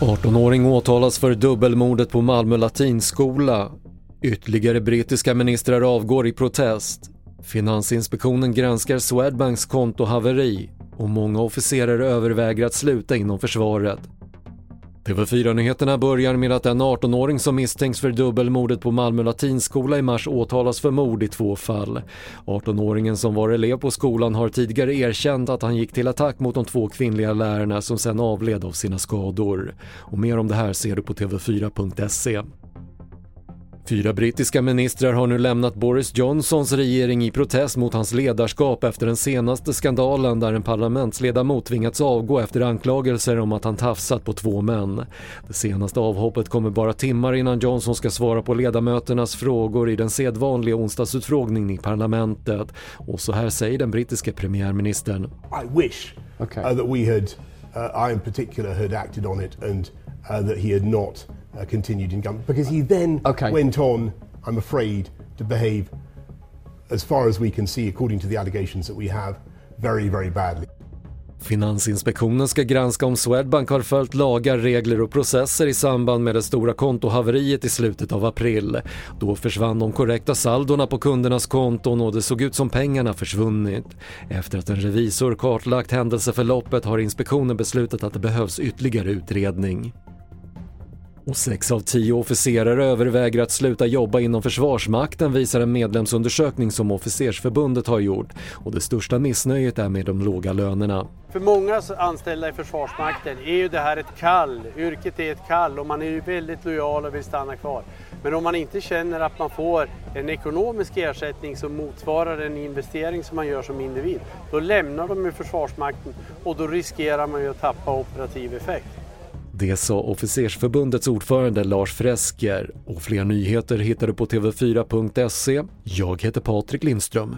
–18-åring åtalas för dubbelmordet på Malmö latinskola. Ytterligare brittiska ministrar avgår i protest. Finansinspektionen granskar Swedbanks kontohaveri och många officerare överväger att sluta inom försvaret. TV4-nyheterna börjar med att en 18-åring som misstänks för dubbelmordet på Malmö latinskola i mars åtalas för mord i två fall. 18-åringen som var elev på skolan har tidigare erkänt att han gick till attack mot de två kvinnliga lärarna som sen avled av sina skador. Och mer om det här ser du på tv4.se. Fyra brittiska ministrar har nu lämnat Boris Johnsons regering i protest mot hans ledarskap efter den senaste skandalen där en parlamentsledamot tvingats avgå efter anklagelser om att han tafsat på två män. Det senaste avhoppet kommer bara timmar innan Johnson ska svara på ledamöternas frågor i den sedvanliga onsdagsutfrågningen i parlamentet. Och så här säger den brittiske premiärministern. I wish okay. uh, that we had, uh, I in particular had acted on it and uh, that he had not uh, continued in government because he then okay. went on, I'm afraid, to behave, as far as we can see, according to the allegations that we have, very, very badly. Finansinspektionen ska granska om Swedbank har följt lagar, regler och processer i samband med det stora kontohaveriet i slutet av april. Då försvann de korrekta saldorna på kundernas konton och det såg ut som pengarna försvunnit. Efter att en revisor kartlagt händelseförloppet har inspektionen beslutat att det behövs ytterligare utredning. Och sex av tio officerare överväger att sluta jobba inom Försvarsmakten visar en medlemsundersökning som Officersförbundet har gjort. Och det största missnöjet är med de låga lönerna. För många anställda i Försvarsmakten är ju det här ett kall. Yrket är ett kall och man är ju väldigt lojal och vill stanna kvar. Men om man inte känner att man får en ekonomisk ersättning som motsvarar den investering som man gör som individ, då lämnar de ju Försvarsmakten och då riskerar man ju att tappa operativ effekt. Det sa Officersförbundets ordförande Lars Fresker och fler nyheter hittar du på tv4.se. Jag heter Patrik Lindström.